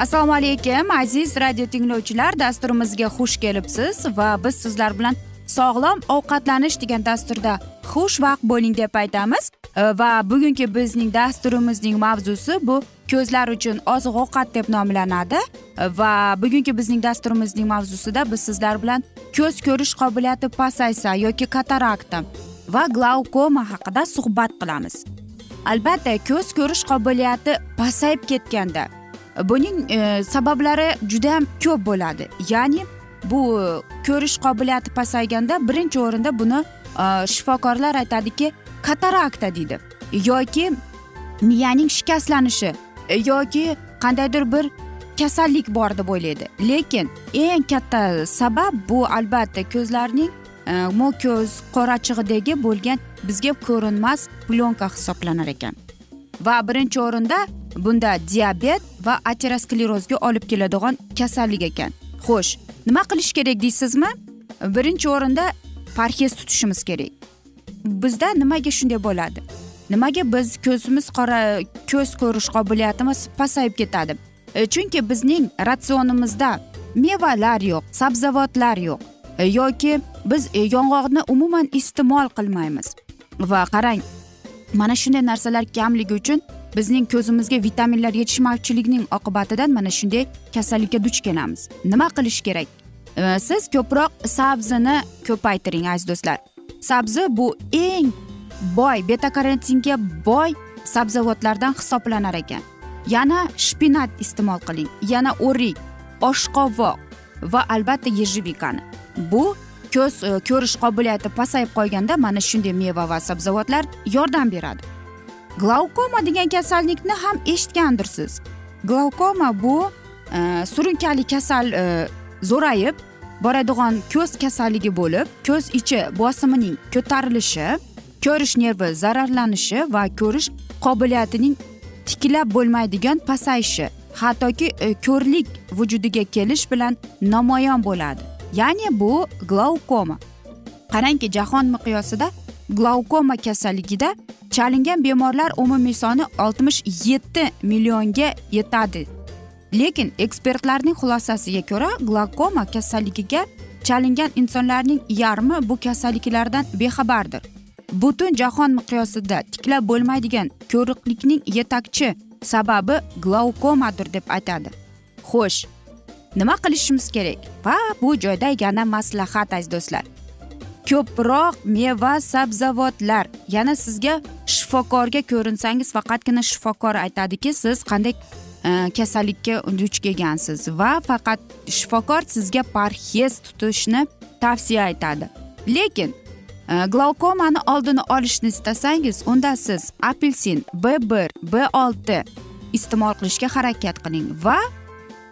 assalomu alaykum aziz radio tinglovchilar. Dasturimizga xush kelibsiz va biz sizlar bilan sog'lom ovqatlanish degan dasturda xushvaqt bo'ling deb aytamiz. E, va bugungi bizning dasturimizning mavzusi bu ko'zlar uchun oziq ovqat deb nomlanadi. E, va bugungi bizning dasturimizning mavzusida biz sizlar bilan ko'z ko'rish qobiliyati pasaysa yoki katarakta va glaukoma haqida suhbat qilamiz. Albatta ko'z ko'rish qobiliyati pasayib ketganda buning e, sabablari judayam ko'p bo'ladi. Ya'ni bu e, ko'rish qobiliyati pasayganda birinchi o'rinda buni e, shifokorlar aytadiki katarakta deydi. Yoki miyaning shikastlanishi e, yoki qandaydir bir kasallik bor deb o'ylaydi. Lekin eng katta sabab bu albatta ko'zlarning e, mo ko'z qorachig'idagi bo'lgan bizga ko'rinmas plyonka hisoblanar ekan. Va birinchi o'rinda bunda diabet va aterosklerozga olib keladigan kasallik ekan. Xo'sh nima qilish kerak deysizmi? Birinchi o'rinda parhez tutishimiz kerak. Bizda nimaga shunday bo'ladi? Nimaga biz ko'zimiz qora ko'z ko'rish qobiliyatimiz pasayib ketadi? E, chunki bizning ratsionimizda mevalar yo'q sabzavotlar yo'q. E, yoki biz e, yong'oqni umuman iste'mol qilmaymiz. Va qarang mana shunday narsalar kamligi uchun bizning ko'zimizga vitaminlar yetishmovchiligining oqibatidan mana shunday kasallikka duch kelamiz. Nima qilish kerak? Siz ko'proq sabzini ko'paytiring aziz do'stlar. Sabzi bu eng boy beta karotinga boy sabzavotlardan hisoblanar ekan. Yana shpinat iste'mol qiling yana o'rik oshqovoq va albatta yejibikani bu ko'z e, ko'rish qobiliyati pasayib qolganda mana shunday meva va sabzavotlar yordam beradi. Glaukoma degan kasallikni ham eshitgandirsiz. Glaukoma bu e, surunkali kasal e, zo'rayib boradigan ko'z kasalligi bo'lib ko'z ichi bosimining ko'tarilishi ko'rish nervi zararlanishi va ko'rish qobiliyatining tiklab bo'lmaydigan pasayishi hattoki e, ko'rlik vujudiga kelish bilan namoyon bo'ladi. Ya'ni bu glaukoma. Qarangki jahon miqyosida glaukoma kasalligida chalingan bemorlar umumiy soni oltmish yetti millionga yetadi. Lekin ekspertlarning xulosasiga ko'ra glaukoma kasalligiga chalingan insonlarning yarmi bu kasalliklardan bexabardir. Butun jahon miqyosida tiklab bo'lmaydigan ko'riqlikning yetakchi sababi glaukomadir deb aytadi. Xo'sh nima qilishimiz kerak? Va bu joyda yana maslahat aziz do'stlar. Ko'proq meva sabzavotlar. Yana sizga shifokorga ko'rinsangiz faqatgina shifokor aytadiki siz qanday e, kasallikka duch kelgansiz va faqat shifokor sizga parhez tutishni tavsiya etadi lekin e, glaukomani oldini olishni istasangiz unda siz apelsin b bir b olti iste'mol qilishga harakat qiling va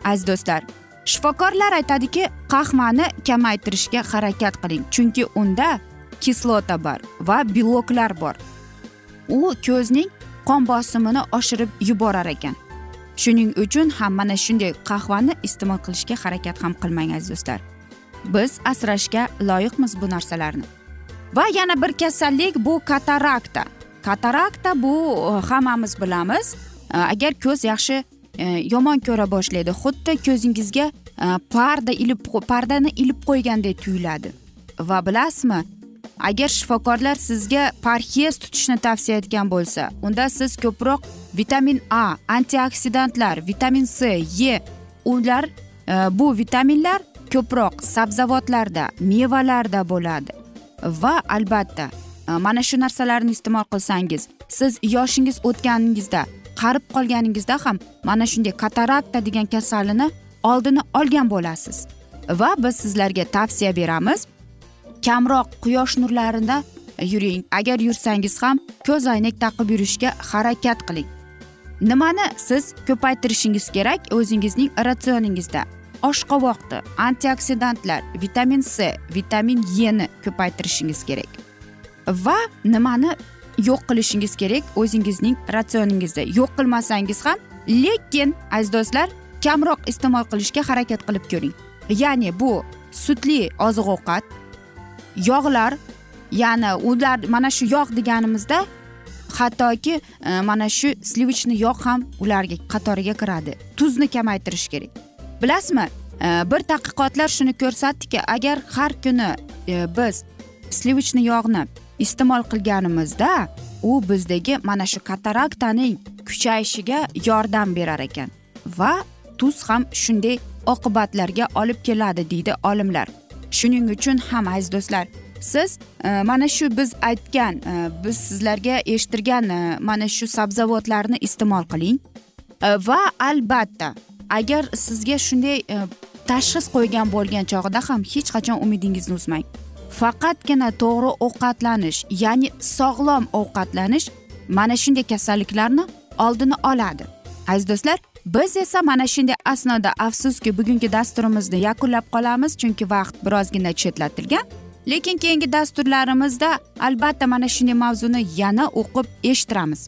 aziz do'stlar shifokorlar aytadiki qahmani kamaytirishga harakat qiling chunki unda kislota bor va beloklar bor. U ko'zning qon bosimini oshirib yuborar ekan. Shuning uchun ham mana shunday qahvani iste'mol qilishga harakat ham qilmang aziz do'stlar. Biz asrashga loyiqmiz bu narsalarni. Va yana bir kasallik bu katarakta. Katarakta bu e, hammamiz bilamiz. E, agar ko'z yaxshi E, yomon ko'ra boshlaydi. Xuddi ko'zingizga e, parda ilib pardani ilib qo'ygandek tuyuladi. Va bilasizmi agar shifokorlar sizga parhez tutishni tavsiya etgan bo'lsa unda siz ko'proq vitamin a antioksidantlar vitamin c e ular bu vitaminlar ko'proq sabzavotlarda mevalarda bo'ladi. Va albatta e, mana shu narsalarni iste'mol qilsangiz siz yoshingiz o'tganingizda qarib qolganingizda ham mana shunday katarakta degan kasalini oldini olgan bo'lasiz. Va biz sizlarga tavsiya beramiz kamroq quyosh nurlarida yuring. Agar yursangiz ham ko'zoynak taqib yurishga harakat qiling. Nimani siz ko'paytirishingiz kerak? O'zingizning ratsioningizda oshqovoqni antioksidantlar vitamin c vitamin e ni ko'paytirishingiz kerak. Va nimani yo'q qilishingiz kerak o'zingizning ratsioningizda. Yo'q qilmasangiz ham lekin aziz do'stlar kamroq iste'mol qilishga harakat qilib ko'ring. Ya'ni bu sutli oziq ovqat yog'lar ya'ni ular mana shu yog' deganimizda hattoki e, mana shu slivichniy yog' ham ularga qatoriga kiradi. Tuzni kamaytirish kerak. Bilasizmi? E, bir tadqiqotlar shuni ko'rsatdiki agar har kuni e, biz slivichniy yog'ni iste'mol qilganimizda u bizdagi mana shu kataraktaning kuchayishiga yordam berar ekan va tuz ham shunday oqibatlarga olib keladi deydi olimlar. Shuning uchun ham aziz do'stlar siz e, mana shu biz aytgan e, biz sizlarga eshittirgan e, mana shu sabzavotlarni iste'mol qiling. E, va albatta agar sizga shunday e, tashxis qo'ygan bo'lgan chog'ida ham hech qachon umidingizni uzmang. Faqatgina to'g'ri ovqatlanish ya'ni sog'lom ovqatlanish mana shunday kasalliklarni oldini oladi. Aziz do'stlar biz esa mana shunday asnoda afsuski bugungi dasturimizni yakunlab qolamiz chunki vaqt birozgina chetlatilgan. Lekin keyingi dasturlarimizda albatta mana shunday mavzuni yana o'qib eshittiramiz.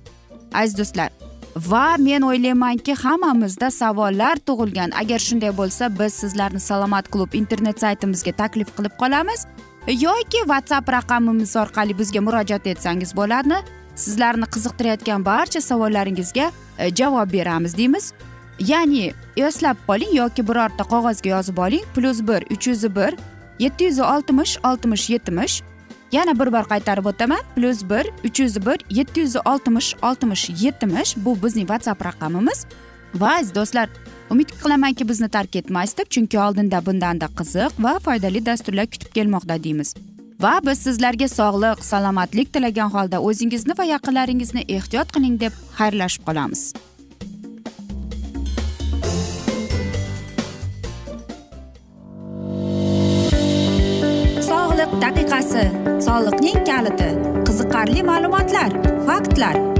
Aziz do'stlar va men o'ylaymanki hammamizda savollar tug'ilgan. Agar shunday bo'lsa biz sizlarni salomat klub internet saytimizga taklif qilib qolamiz. Yoki whatsapp raqamimiz orqali bizga murojaat etsangiz bo'ladi sizlarni qiziqtirayotgan barcha savollaringizga e, javob beramiz deymiz. Ya'ni eslab qoling yoki birorta qog'ozga yozib oling. Plyus bir uch yuz bir yetti yuz oltmish oltmish yetmish. Yana bir bor qaytarib o'taman. Plyus bir uch yuz bir yetti yuz oltmish oltmish yetmish. Bu bizning whatsapp raqamimiz. Va aziz do'stlar umid qilamanki bizni tark etmaysiz deb chunki oldinda bundanda qiziq va foydali dasturlar kutib kelmoqda deymiz. Va biz sizlarga sog'lik salomatlik tilagan holda o'zingizni va yaqinlaringizni ehtiyot qiling deb xayrlashib qolamiz. Sog'liq daqiqasi soliqning kaliti qiziqarli ma'lumotlar faktlar.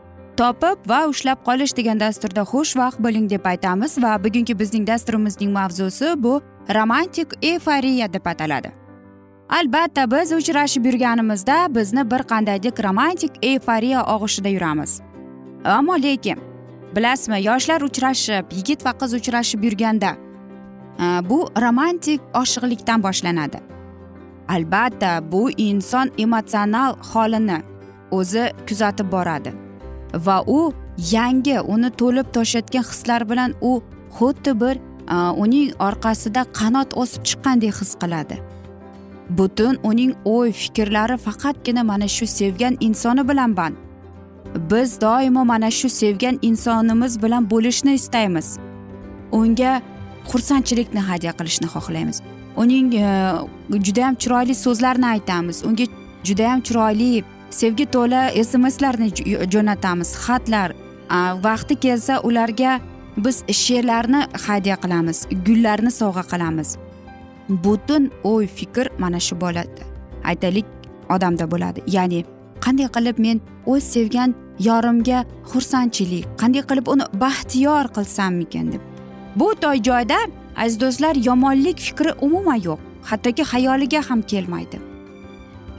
topib va ushlab qolish degan dasturda xushvaqt bo'ling deb aytamiz va bugungi bizning dasturimizning mavzusi bu romantik eforiya deb ataladi. Albatta biz uchrashib yurganimizda bizni bir qandaydir romantik eforiya og'ushida yuramiz. Ammo lekin bilasizmi yoshlar uchrashib yigit va qiz uchrashib yurganda e, bu romantik oshiqlikdan boshlanadi. Albatta bu inson emotsional holini o'zi kuzatib boradi. Va u yangi uni to'lib toshayotgan hislar bilan u xuddi bir uning orqasida qanot o'sib chiqqandek his qiladi. Butun uning o'y fikrlari faqatgina mana shu sevgan insoni bilan band. Biz doimo mana shu sevgan insonimiz bilan bo'lishni istaymiz. Unga xursandchilikni hadya qilishni xohlaymiz. Uning e, judayam chiroyli so'zlarni aytamiz. Unga judayam chiroyli sevgi to'la smslarni jo'natamiz. Xatlar vaqti kelsa ularga biz she'rlarni hadya qilamiz gullarni sovg'a qilamiz. Butun o'y fikr mana shu bo'ladi. Aytaylik odamda bo'ladi. Ya'ni qanday qilib men o'z sevgan yorimga xursandchilik qanday qilib uni baxtiyor qilsammikin deb. Bu toy joyda aziz do'stlar yomonlik fikri umuman yo'q. Hattoki xayoliga ham kelmaydi.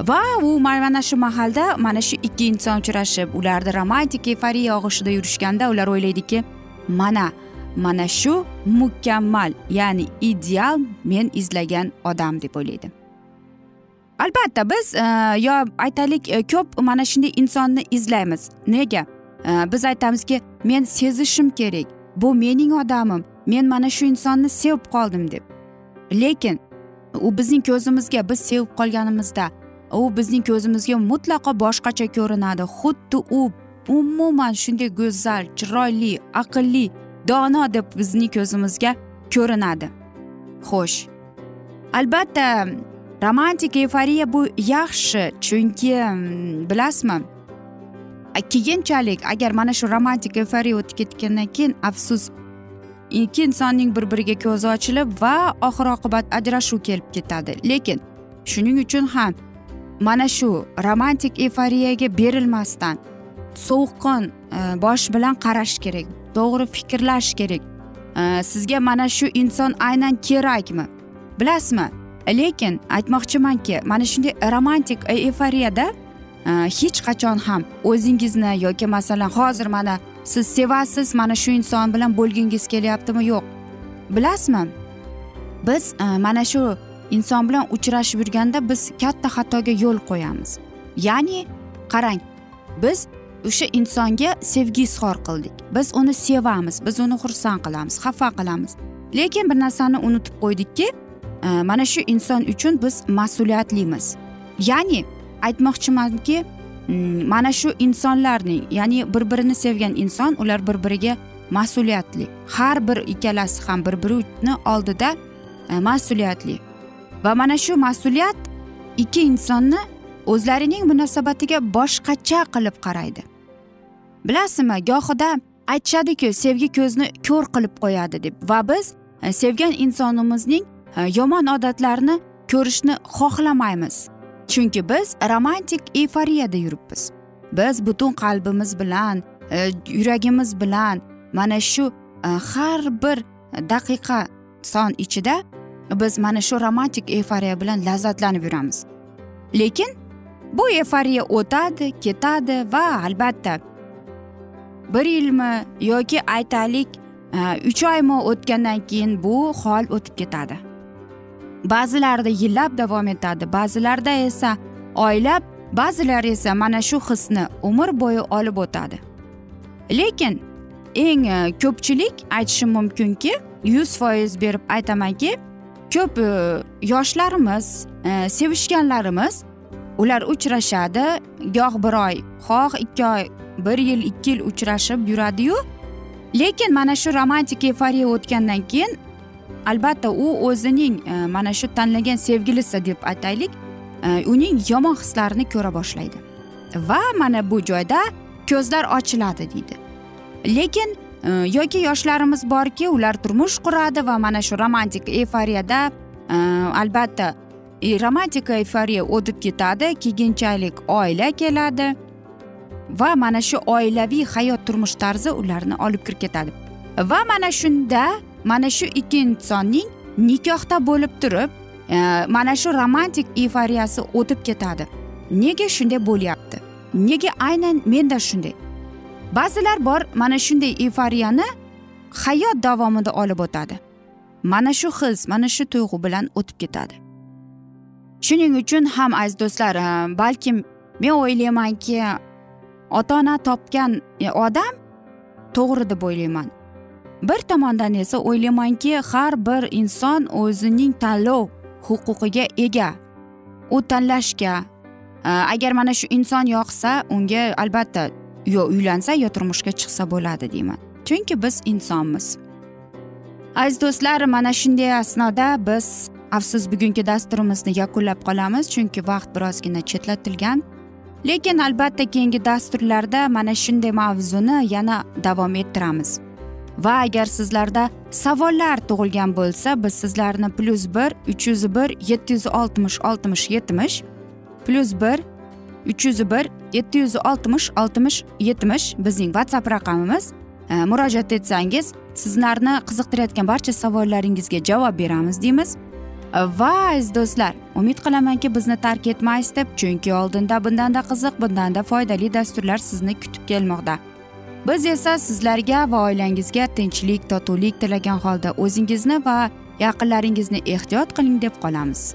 Va u mana shu mahalda mana shu ikki inson uchrashib ularni romantik eforiya og'ushida yurishganda ular o'ylaydiki mana mana shu mukammal ya'ni ideal men izlagan odam deb o'ylaydi. Albatta biz e, yo aytaylik e, ko'p mana shunday insonni izlaymiz. Nega? E, biz aytamizki men sezishim kerak bu mening odamim men mana shu insonni sevib qoldim deb. Lekin u bizning ko'zimizga biz sevib qolganimizda u bizning ko'zimizga mutlaqo boshqacha ko'rinadi. Xuddi u umuman shunday go'zal chiroyli aqlli dono deb bizning ko'zimizga ko'rinadi. Xo'sh. Albatta romantik eyforiya bu yaxshi chunki mm, bilasizmi? Keyinchalik agar mana shu romantik eyforiya o'tib ketgandan keyin afsus ikki insonning bir biriga ko'zi ochilib va oxir oqibat ajrashuv kelib ketadi. Lekin shuning uchun ham mana shu romantik eforiyaga berilmasdan sovuqqon e, bosh bilan qarash kerak to'g'ri fikrlash kerak. E, sizga mana shu inson aynan kerakmi? Bilasizmi? Lekin aytmoqchimanki mana shunday romantik e, eforiyada hech qachon ham o'zingizni yoki masalan hozir mana siz sevasiz mana shu inson bilan bo'lgingiz kelyaptimi? Yo'q. Bilasizmi? Biz mana shu inson bilan uchrashib yurganda biz katta xatoga yo'l qo'yamiz. Ya'ni qarang biz o'sha insonga sevgi izhor qildik. Biz uni sevamiz biz uni xursand qilamiz xafa qilamiz. Lekin bir narsani unutib qo'ydikki e, mana shu inson uchun biz mas'uliyatlimiz. Ya'ni aytmoqchimanki mana shu insonlarning ya'ni bir birini sevgan inson ular bir biriga mas'uliyatli. Har bir ikkalasi ham bir birini oldida e, mas'uliyatli. Va mana shu mas'uliyat ikki insonni o'zlarining munosabatiga boshqacha qilib qaraydi. Bilasizmi gohida aytishadiku sevgi ko'zni ko'r qilib qo'yadi deb va biz e, sevgan insonimizning e, yomon odatlarini ko'rishni xohlamaymiz. Chunki biz romantik eyforiyada yuribmiz. Biz butun qalbimiz bilan e, yuragimiz bilan mana shu har bir daqiqa son ichida biz mana shu romantik eyforiya bilan lazzatlanib yuramiz. Lekin bu eyforiya o'tadi ketadi va albatta bir yilmi yoki aytaylik e, uch oymi o'tgandan keyin bu hol o'tib ketadi. Ba'zilarida yillab davom etadi ba'zilarida esa oylab ba'zilar esa mana shu hisni umr bo'yi olib o'tadi. Lekin eng e, ko'pchilik aytishim mumkinki yuz foiz berib aytamanki ko'p e, yoshlarimiz e, sevishganlarimiz ular uchrashadi. Goh bir oy xoh ikki oy bir yil ikki yil uchrashib yuradiyu. Lekin mana shu romantik eyforiya o'tgandan keyin albatta u o'zining e, mana shu tanlagan sevgilisi deb aytaylik uning yomon hislarini ko'ra boshlaydi. Va mana bu joyda ko'zlar ochiladi deydi. Lekin Э, yoki yoshlarimiz borki ular turmush quradi va mana shu romantik eyforiyada e, albatta e, romantik eyforiya o'tib ketadi keyinchalik oila keladi va mana shu oilaviy hayot turmush tarzi ularni olib kirib ketadi. Va mana shunda mana shu ikki insonning nikohda bo'lib turib e, mana shu romantik eyforiyasi o'tib ketadi. Nega shunday bo'lyapti? Nega aynan menda shunday? Ba'zilar bor mana shunday eyforiyani hayot davomida olib o'tadi. Mana shu his mana shu tuyg'u bilan o'tib ketadi. Shuning uchun ham aziz do'stlar balkim men o'ylaymanki ota ona topgan e, odam to'g'ri deb o'ylayman. Bir tomondan esa o'ylaymanki har bir inson o'zining tanlov huquqiga ega. U tanlashga e, agar mana shu inson yoqsa unga albatta yo uylansa yo turmushga chiqsa bo'ladi deyman. Chunki biz insonmiz. Aziz do'stlar mana shunday asnoda biz afsus bugungi dasturimizni yakunlab qolamiz chunki vaqt birozgina chetlatilgan. Lekin albatta keyingi dasturlarda mana shunday mavzuni yana davom ettiramiz. Va agar sizlarda savollar tug'ilgan bo'lsa biz sizlarni plyus bir uch yuz bir yetti yuz oltmish oltmish yetmish plyus bir uch yuz bir yetti yuz oltmish oltmish yetmish bizning whatsapp raqamimiz. E, murojaat etsangiz sizlarni qiziqtirayotgan barcha savollaringizga javob beramiz deymiz. Va aziz do'stlar umid qilamanki bizni tark etmaysiz deb chunki oldinda bundanda qiziq bundanda foydali dasturlar sizni kutib kelmoqda. Biz esa sizlarga va oilangizga tinchlik totuvlik tilagan holda o'zingizni va yaqinlaringizni ehtiyot qiling deb qolamiz.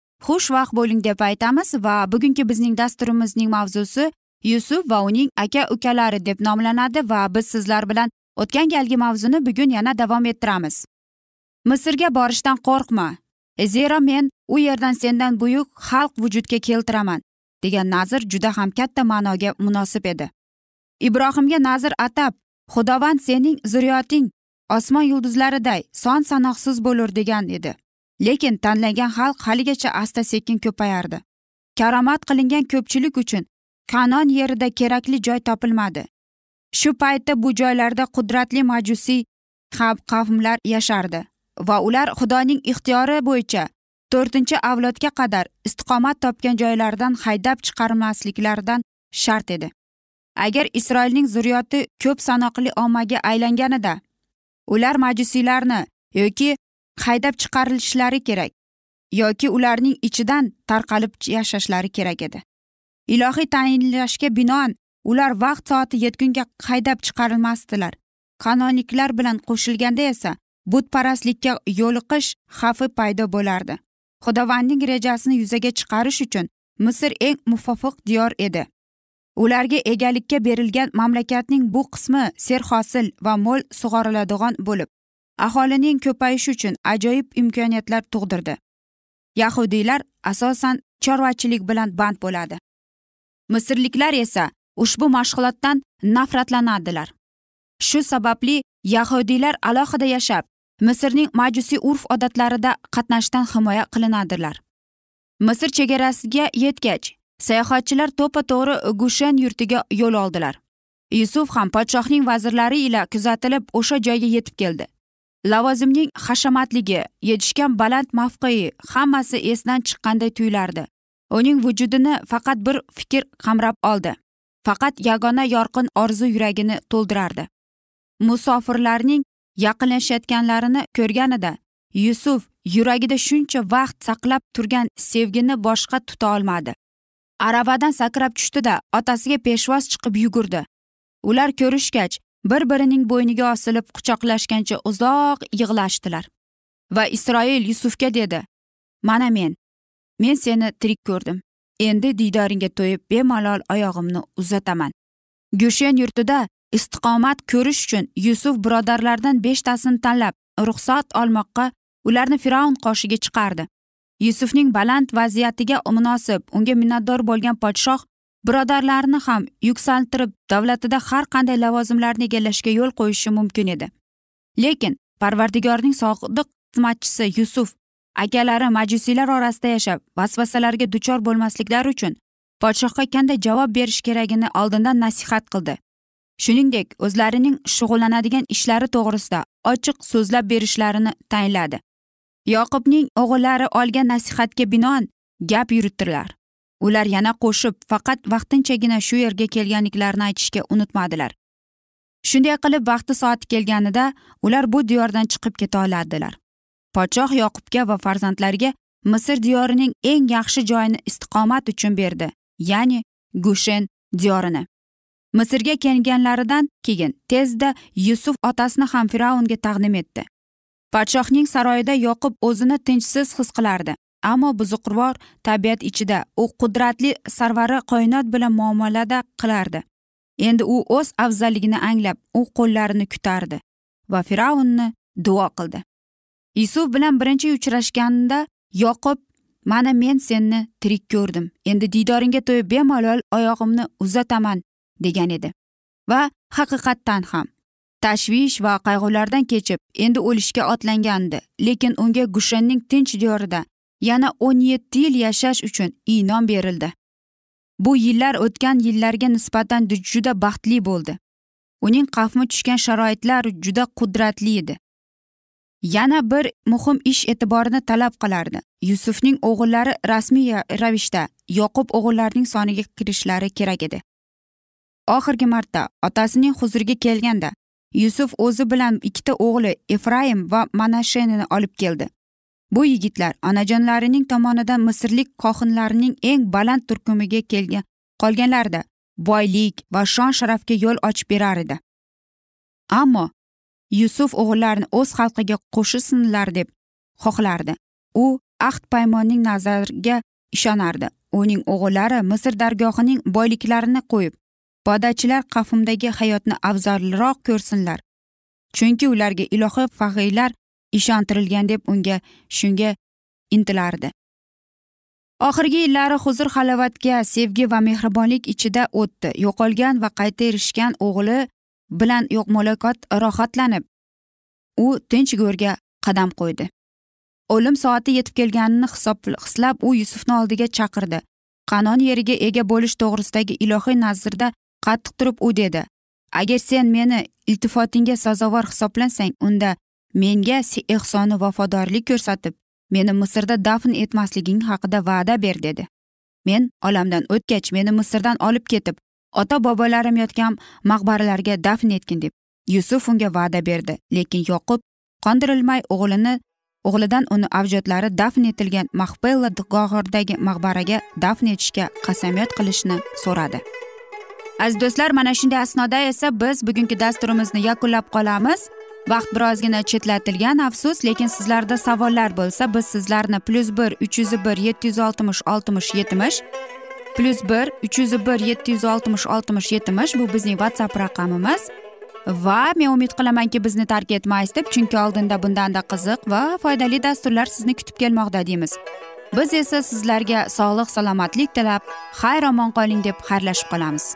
xushvaqt bo'ling deb aytamiz va bugungi bizning dasturimizning mavzusi yusuf va uning aka ukalari deb nomlanadi va biz sizlar bilan o'tgan galgi mavzuni bugun yana davom ettiramiz. Misrga borishdan qo'rqma. E, zero men u yerdan sendan buyuk xalq vujudga keltiraman degan nazr juda ham katta ma'noga munosib edi. Ibrohimga nazr atab xudovand sening zurriyoting osmon yulduzlariday son sanoqsiz bo'lur degan edi. Lekin tanlagan xalq haligacha asta sekin ko'payardi. Karomat qilingan ko'pchilik uchun kanon yerida kerakli joy topilmadi. Shu paytda bu joylarda qudratli majusiy qavmlar yashardi va ular xudoning ixtiyori bo'yicha to'rtinchi avlodga qadar istiqomat topgan joylaridan haydab chiqarmasliklaridan shart edi. Agar isroilning zurriyoti ko'p sanoqli ommaga aylanganida ular majusiylarni yoki haydab chiqarilishlari kerak yoki ularning ichidan tarqalib yashashlari kerak edi. Ilohiy tayinlashga binoan ular vaqt soati yetgunga haydab chiqarilmasdilar. Qanoniklar bilan qo'shilganda esa butparastlikka yo'liqish xavfi paydo bo'lardi. Xudovandning rejasini yuzaga chiqarish uchun misr eng muvofiq diyor edi. Ularga egalikka berilgan mamlakatning bu qismi serhosil va mo'l sug'oriladigan bo'lib aholining ko'payishi uchun ajoyib imkoniyatlar tug'dirdi. Yahudiylar asosan chorvachilik bilan band bo'ladi. Misrliklar esa ushbu mashg'ulotdan nafratlanadilar shu sababli yahudiylar alohida yashab misrning majusiy urf odatlarida qatnashishdan himoya qilinadilar misr chegarasiga yetgach sayohatchilar to'ppa to'g'ri gushen yurtiga yo'l oldilar. Yusuf ham podshohning vazirlari ila kuzatilib o'sha joyga yetib keldi. Lavozimning hashamatligi yetishgan baland mavqei hammasi esdan chiqqanday tuyulardi. Uning vujudini faqat bir fikr qamrab oldi. Faqat yagona yorqin orzu yuragini to'ldirardi. Musofirlarning yaqinlashayotganlarini ko'rganida yusuf yuragida shuncha vaqt saqlab turgan sevgini boshqa tuta olmadi. Aravadan sakrab tushdida otasiga peshvoz chiqib yugurdi. Ular ko'rishgach bir birining bo'yniga osilib quchoqlashgancha uzoq yig'lashdilar. Va isroil yusufga dedi mana men men seni tirik ko'rdim. Endi diydoringga to'yib bemalol oyog'imni uzataman. Gushen yurtida istiqomat ko'rish uchun yusuf birodarlaridan beshtasini tanlab ruxsat olmoqqa ularni fir'avn qoshiga chiqardi. Yusufning baland vaziyatiga munosib unga minnatdor bo'lgan podshoh birodarlarini ham yuksaltirib davlatida har qanday lavozimlarni egallashga yo'l qo'yishi mumkin edi. Lekin parvardigorning sodiq xizmatchisi yusuf akalari majusiylar orasida yashab vasvasalarga duchor bo'lmasliklari uchun podshohga qanday javob berish keragini oldindan nasihat qildi. Shuningdek o'zlarining shug'ullanadigan ishlari to'g'risida ochiq so'zlab berishlarini tayinladi yoqubning o'g'illari olgan nasihatga binoan gap yuritdilar ular yana qo'shib faqat vaqtinchagina shu yerga kelganliklarini aytishga unutmadilar. Shunday qilib vaqti soati kelganida ular bu diyordan chiqib keta oladilar podshoh yoqubga va farzandlariga misr diyorining eng yaxshi joyini istiqomat uchun berdi ya'ni gushen diyorini. Misrga kelganlaridan keyin tezda yusuf otasini ham fir'avnga taqdim etdi. Podshohning saroyida yoqub o'zini tinchsiz his qilardi. Ammo buzuqvor tabiat ichida u qudratli sarvari qoinot bilan muomalada qilardi. Endi u o'z afzalligini anglab u qo'llarini kutardi va fir'avnni duo qildi. Yusuf bilan birinchi uchrashganda yoqub mana men senni tirik ko'rdim. Endi diydoringga to'yib bemalol oyog'imni uzataman degan edi. Va haqiqatdan ham. Tashvish va qayg'ulardan kechib endi o'lishga otlangandi lekin unga gushanning tinch diyorida yana o'n yetti yil yashash uchun inom berildi. Bu yillar o'tgan yillarga nisbatan juda baxtli bo'ldi. Uning qafmi tushgan sharoitlar juda qudratli edi. Yana bir muhim ish e'tiborini talab qilardi. Yusufning o'g'illari rasmiy ravishda yoqub o'g'illarining soniga kirishlari kerak edi. Oxirgi marta otasining huzuriga kelganda yusuf o'zi bilan ikkita o'g'li efraim va manashenini olib keldi. Bu yigitlar onajonlarining tomonidan misrlik kohinlarining eng baland turkumiga kelgan qolganlarida boylik va shon sharafga yo'l ochib berar edi. Ammo yusuf o'g'illarini o'z xalqiga qo'shilsinlar deb xohlardi. U ahd paymonning nazariga ishonardi. Uning o'g'illari misr dargohining boyliklarini qo'yib podachilar qafimdagi hayotni afzalroq ko'rsinlar. Chunki ularga ilohiy faxiylar ishontirilgan deb unga shunga intilardi. Oxirgi yillari huzur halovatga sevgi va mehribonlik ichida o'tdi. Yo'qolgan va qayta erishgan o'g'li bilan muloqot rohatlanib u tinch go'rga qadam qo'ydi. O'lim soati yetib kelganini hislab u yusufni oldiga chaqirdi. Qanon yeriga ega bo'lish to'g'risidagi ilohiy nazrda qattiq turib u dedi. Agar sen meni iltifotingga sazovor hisoblansang unda menga ehsoni vafodorlik ko'rsatib meni misrda dafn etmasliging haqida va'da ber dedi. Men olamdan o'tgach meni misrdan olib ketib ota bobolarim yotgan maqbaralarga dafn etgin deb yusuf unga va'da berdi. Lekin yoqub qondirilmay o'g'lini o'g'lidan uni avjodlari dafn etilgan mahbella g'ohirdagi maqbaraga dafn etishga qasamyod qilishni so'radi. Aziz do'stlar mana shunday asnoda esa biz bugungi dasturimizni yakunlab qolamiz. Vaqt birozgina chetlatilgan afsus lekin sizlarda savollar bo'lsa biz sizlarni plyus bir uch yuz bir yetti yuz oltmish oltmish yetmish plyus bir uch yuz bir yetti yuz oltmish oltmish yetmish bu bizning whatsapp raqamimiz. Va men umid qilamanki bizni tark etmaysiz deb chunki oldinda bundanda qiziq va foydali dasturlar sizni kutib kelmoqda deymiz. Biz esa sizlarga sog'lik salomatlik tilab xayr omon qoling deb xayrlashib qolamiz.